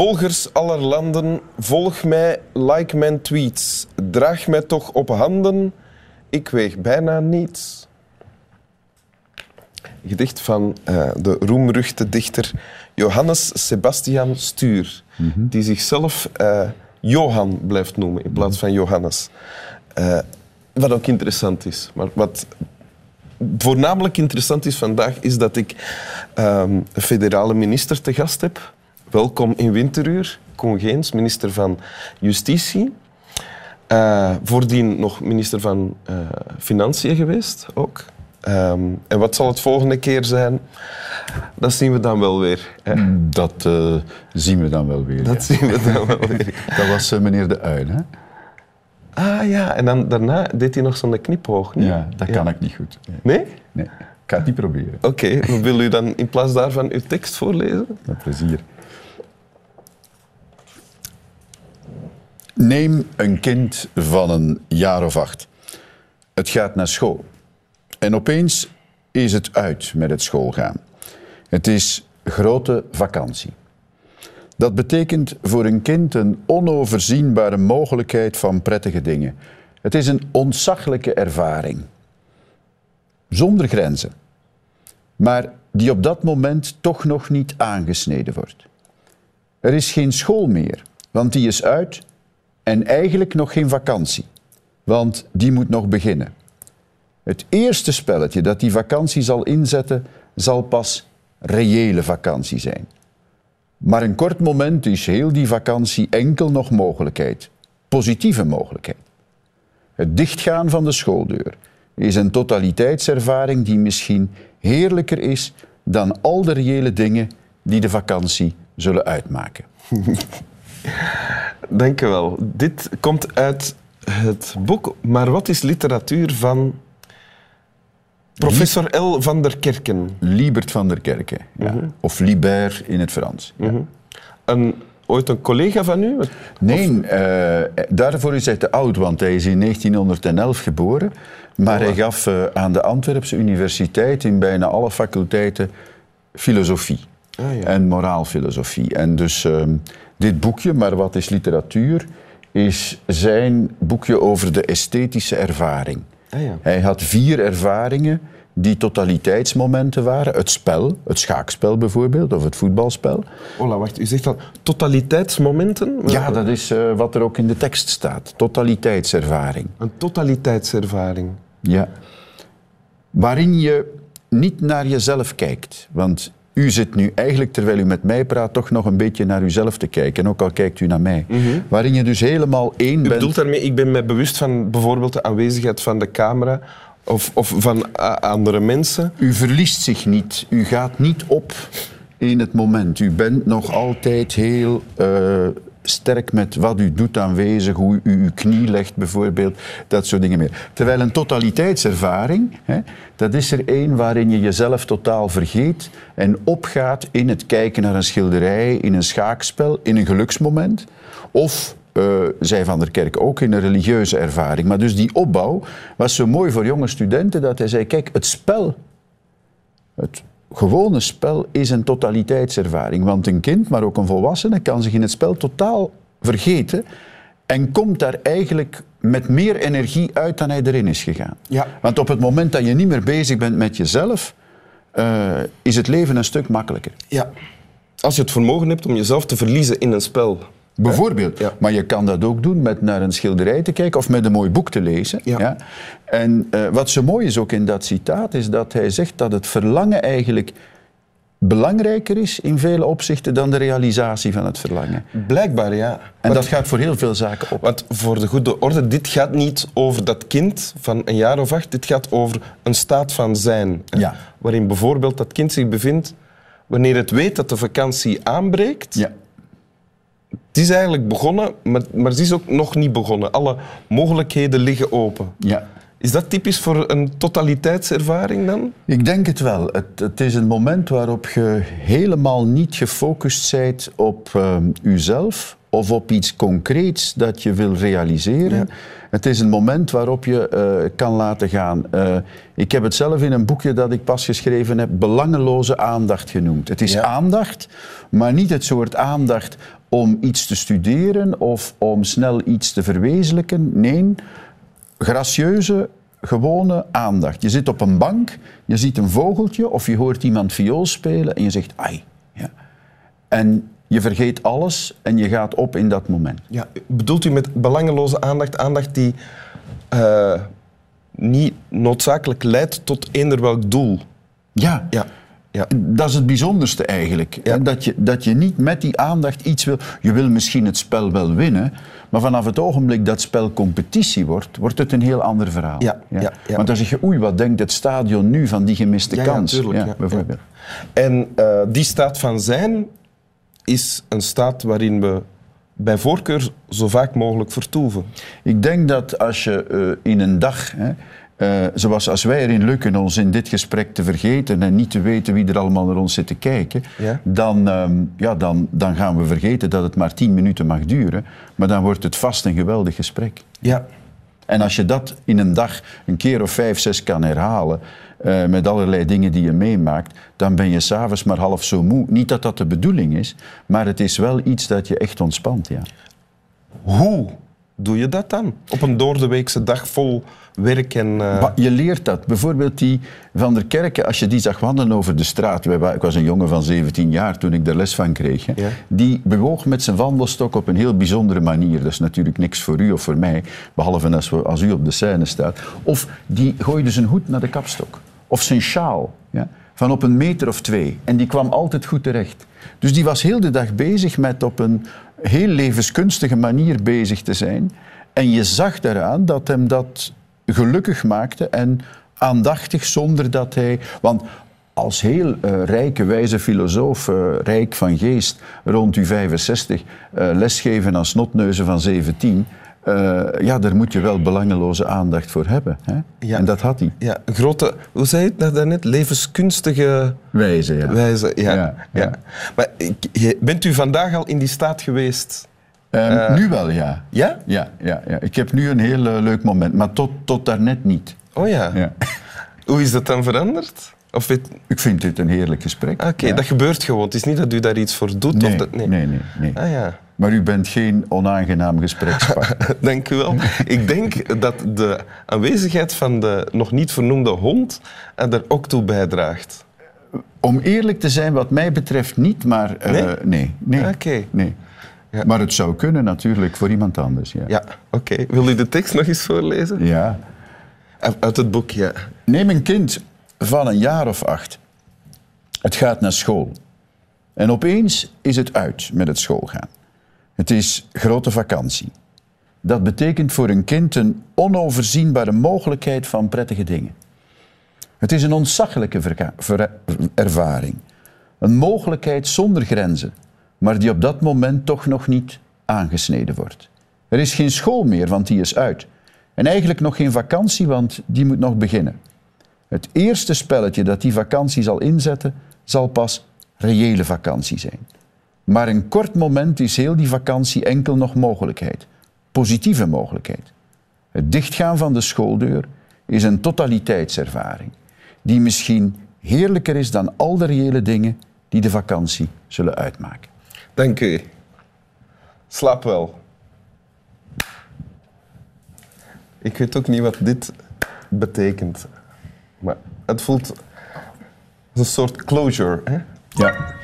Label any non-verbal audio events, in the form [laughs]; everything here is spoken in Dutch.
Volgers aller landen, volg mij, like mijn tweets. Draag mij toch op handen, ik weeg bijna niets. Gedicht van uh, de roemruchte dichter Johannes Sebastian Stuur, mm -hmm. die zichzelf uh, Johan blijft noemen in plaats van Johannes. Uh, wat ook interessant is. Maar wat voornamelijk interessant is vandaag, is dat ik um, een federale minister te gast heb. Welkom in Winteruur, Koen Geens, minister van Justitie. Uh, voordien nog minister van uh, Financiën geweest ook. Um, en wat zal het volgende keer zijn? Dat zien we dan wel weer. Hè? Dat uh, zien we dan wel weer. Dat ja. zien we dan wel weer. [laughs] dat was meneer De Uil, hè? Ah ja, en dan, daarna deed hij nog zo'n kniphoog. Nee? Ja, dat kan ik niet goed. Nee? Nee? nee. Ik ga het niet proberen. Oké, okay. wil u dan in plaats daarvan uw tekst voorlezen? Met plezier. Neem een kind van een jaar of acht. Het gaat naar school. En opeens is het uit met het schoolgaan. Het is grote vakantie. Dat betekent voor een kind een onoverzienbare mogelijkheid van prettige dingen. Het is een ontzaglijke ervaring. Zonder grenzen. Maar die op dat moment toch nog niet aangesneden wordt. Er is geen school meer, want die is uit en eigenlijk nog geen vakantie, want die moet nog beginnen. Het eerste spelletje dat die vakantie zal inzetten, zal pas reële vakantie zijn. Maar een kort moment is heel die vakantie enkel nog mogelijkheid, positieve mogelijkheid. Het dichtgaan van de schooldeur is een totaliteitservaring die misschien heerlijker is dan al de reële dingen die de vakantie zullen uitmaken. [laughs] Dank u wel. Dit komt uit het boek Maar wat is literatuur van professor L. van der Kerken? Liebert van der Kerken, ja. -hmm. of Libert in het Frans. Ja. Een, ooit een collega van u? Nee, uh, daarvoor is hij te oud, want hij is in 1911 geboren. Maar oh. hij gaf uh, aan de Antwerpse Universiteit in bijna alle faculteiten filosofie. Ah, ja. En moraalfilosofie. En dus uh, dit boekje, Maar wat is literatuur, is zijn boekje over de esthetische ervaring. Ah, ja. Hij had vier ervaringen die totaliteitsmomenten waren. Het spel, het schaakspel bijvoorbeeld, of het voetbalspel. Ola, wacht, u zegt dan totaliteitsmomenten? Ja, dat is uh, wat er ook in de tekst staat. Totaliteitservaring. Een totaliteitservaring. Ja. Waarin je niet naar jezelf kijkt. Want u zit nu eigenlijk, terwijl u met mij praat, toch nog een beetje naar uzelf te kijken. Ook al kijkt u naar mij. Mm -hmm. Waarin je dus helemaal één u bent. U bedoelt daarmee, ik ben me bewust van bijvoorbeeld de aanwezigheid van de camera of, of van andere mensen. U verliest zich niet. U gaat niet op in het moment. U bent nog altijd heel uh, sterk met wat u doet aanwezig, hoe u uw knie legt bijvoorbeeld, dat soort dingen meer. Terwijl een totaliteitservaring, hè, dat is er één waarin je jezelf totaal vergeet en opgaat in het kijken naar een schilderij, in een schaakspel, in een geluksmoment. Of uh, zei Van der Kerk ook in een religieuze ervaring. Maar dus die opbouw was zo mooi voor jonge studenten dat hij zei: kijk, het spel, het gewone spel is een totaliteitservaring. Want een kind, maar ook een volwassene, kan zich in het spel totaal vergeten en komt daar eigenlijk met meer energie uit dan hij erin is gegaan. Ja. Want op het moment dat je niet meer bezig bent met jezelf, uh, is het leven een stuk makkelijker. Ja. Als je het vermogen hebt om jezelf te verliezen in een spel. Bijvoorbeeld. Ja. Maar je kan dat ook doen met naar een schilderij te kijken of met een mooi boek te lezen. Ja. En uh, wat zo mooi is ook in dat citaat, is dat hij zegt dat het verlangen eigenlijk belangrijker is in vele opzichten dan de realisatie van het verlangen. Blijkbaar, ja. En want, dat gaat voor heel veel zaken op. Want voor de goede orde, dit gaat niet over dat kind van een jaar of acht, dit gaat over een staat van zijn. Ja. Waarin bijvoorbeeld dat kind zich bevindt wanneer het weet dat de vakantie aanbreekt. Ja. Het is eigenlijk begonnen, maar, maar het is ook nog niet begonnen. Alle mogelijkheden liggen open. Ja. Is dat typisch voor een totaliteitservaring dan? Ik denk het wel. Het, het is een moment waarop je helemaal niet gefocust bent op uh, uzelf of op iets concreets dat je wil realiseren. Het is een moment waarop je eh, kan laten gaan. Eh, ik heb het zelf in een boekje dat ik pas geschreven heb, belangeloze aandacht genoemd. Het is Ja. aandacht, maar niet het soort aandacht om iets te studeren of om snel iets te verwezenlijken. Nee, gracieuze, gewone aandacht. Je zit op een bank, je ziet een vogeltje of je hoort iemand viool spelen en je zegt ai. Ja. En je vergeet alles en je gaat op in dat moment. Ja, bedoelt u met belangeloze aandacht aandacht die eh, niet noodzakelijk leidt tot eender welk doel? Ja, Ja. Ja. dat is het bijzonderste eigenlijk. Ja. Dat, je, dat je niet met die aandacht iets wil... Je wil misschien het spel wel winnen, maar vanaf het ogenblik dat spel competitie wordt, wordt het een heel ander verhaal. Ja, ja, ja. Want dan zeg je, oei, wat denkt het stadion nu van die gemiste kans? tuurlijk, ja, bijvoorbeeld. En eh, die staat van zijn is een staat waarin we bij voorkeur zo vaak mogelijk vertoeven. Ik denk dat als je eh, in een dag, hè, eh, zoals als wij erin lukken ons in dit gesprek te vergeten en niet te weten wie er allemaal naar ons zit te kijken, Ja. dan, ehm, ja, dan, dan gaan we vergeten dat het maar tien minuten mag duren. Maar dan wordt het vast een geweldig gesprek. Ja. En als je dat in een dag een keer of vijf, zes kan herhalen, eh, met allerlei dingen die je meemaakt, dan ben je s'avonds maar half zo moe. Niet dat dat de bedoeling is, maar het is wel iets dat je echt ontspant. Ja. Hoe doe je dat dan? Op een doordeweekse dag vol werk en... eh, je leert dat. Bijvoorbeeld die Van der Kerken, als je die zag wandelen over de straat. Ik was een jongen van 17 jaar toen ik daar les van kreeg. Ja. Die bewoog met zijn wandelstok op een heel bijzondere manier. Dat is natuurlijk niks voor u of voor mij, behalve als, we, als u op de scène staat. Of die gooide zijn hoed naar de kapstok. Of zijn sjaal. Ja? Van op een meter of twee. En die kwam altijd goed terecht. Dus die was heel de dag bezig met op een heel levenskunstige manier bezig te zijn. En je zag daaraan dat hem dat gelukkig maakte en aandachtig zonder dat hij. Want als heel eh, rijke, wijze filosoof, eh, rijk van geest, rond u 65, eh, lesgeven aan snotneuzen van 17. Eh, ja, daar moet je wel belangeloze aandacht voor hebben. Hè? Ja. En dat had hij. ja, grote... Hoe zei je het daarnet? Levenskunstige Wijze, ja. wijze. Ja, Ja. Maar bent u vandaag al in die staat geweest? Ehm, Eh, nu wel, ja. Ja? Ja, ja, ja. Ik heb nu een heel eh, leuk moment, maar tot, tot daarnet niet. Oh ja. Ja. [laughs] Hoe is dat dan veranderd? Of. Ik vind dit een heerlijk gesprek. Oké, dat gebeurt gewoon. Het is niet dat u daar iets voor doet? Nee, of dat... nee, nee, nee. Ah ja. Maar u bent geen onaangenaam gesprekspartner. [laughs] Dank u wel. Ik denk dat de aanwezigheid van de nog niet vernoemde hond er ook toe bijdraagt. Om eerlijk te zijn, wat mij betreft niet, maar eh, Nee? nee. nee, Oké. nee. Ja. Maar het zou kunnen natuurlijk voor iemand anders. Ja. Ja, oké. Wil u de tekst nog eens voorlezen? ja. Uit het boek, ja. Neem een kind van een jaar of acht. Het gaat naar school. En opeens is het uit met het schoolgaan. Het is grote vakantie. Dat betekent voor een kind een onoverzienbare mogelijkheid van prettige dingen. Het is een ontzaglijke ervaring. Een mogelijkheid zonder grenzen, maar die op dat moment toch nog niet aangesneden wordt. Er is geen school meer, want die is uit. En eigenlijk nog geen vakantie, want die moet nog beginnen. Het eerste spelletje dat die vakantie zal inzetten, zal pas reële vakantie zijn. Maar een kort moment is heel die vakantie enkel nog mogelijkheid. Positieve mogelijkheid. Het dichtgaan van de schooldeur is een totaliteitservaring. Die misschien heerlijker is dan al de reële dingen die de vakantie zullen uitmaken. Dank u. Slaap wel. Ik weet ook niet wat dit betekent. Maar het voelt als een soort closure. Hè? Ja.